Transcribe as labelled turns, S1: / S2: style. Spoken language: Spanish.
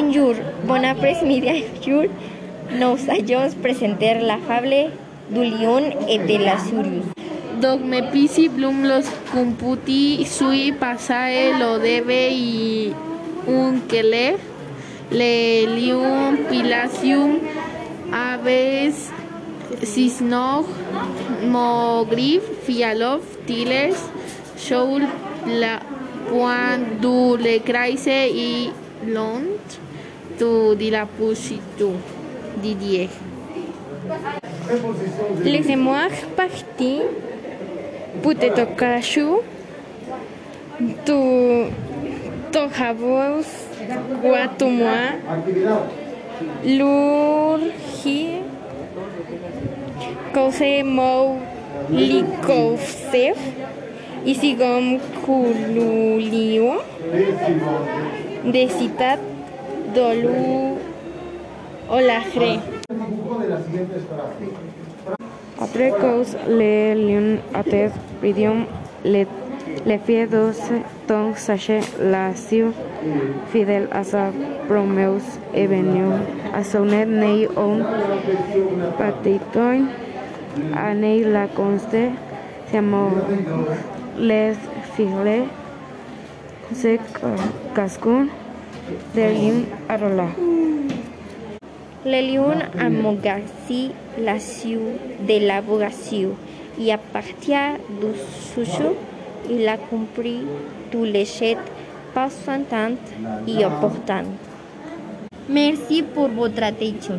S1: Bonjour, bon après-midi. Nous allons la fable du lion et de la souris.
S2: Donc me pisi blum los computi sui pasae lo debe y un quele le lium pilasium aves cisnog mogrif fialov tiles shoul la point du le y lont tu di la pusitu didier
S1: Laissez-moi partir pour te tocar chou. Tu tocavos quatro mois. Lurhi. Cause mou likovsev. E sigam cululio. De citat dolu olajre.
S3: Après cause le lion ates pridium le le fie dos ton sachet la siu fidèle à sa promeus et venu à sonner nei on patitoin a nei la conste siamo les filles se cascun de lion arola
S1: Le lion amogassi la ciu de la vogaciu et à partir du susu il a compris tout les chètes pas et opportun. Merci pour votre attention.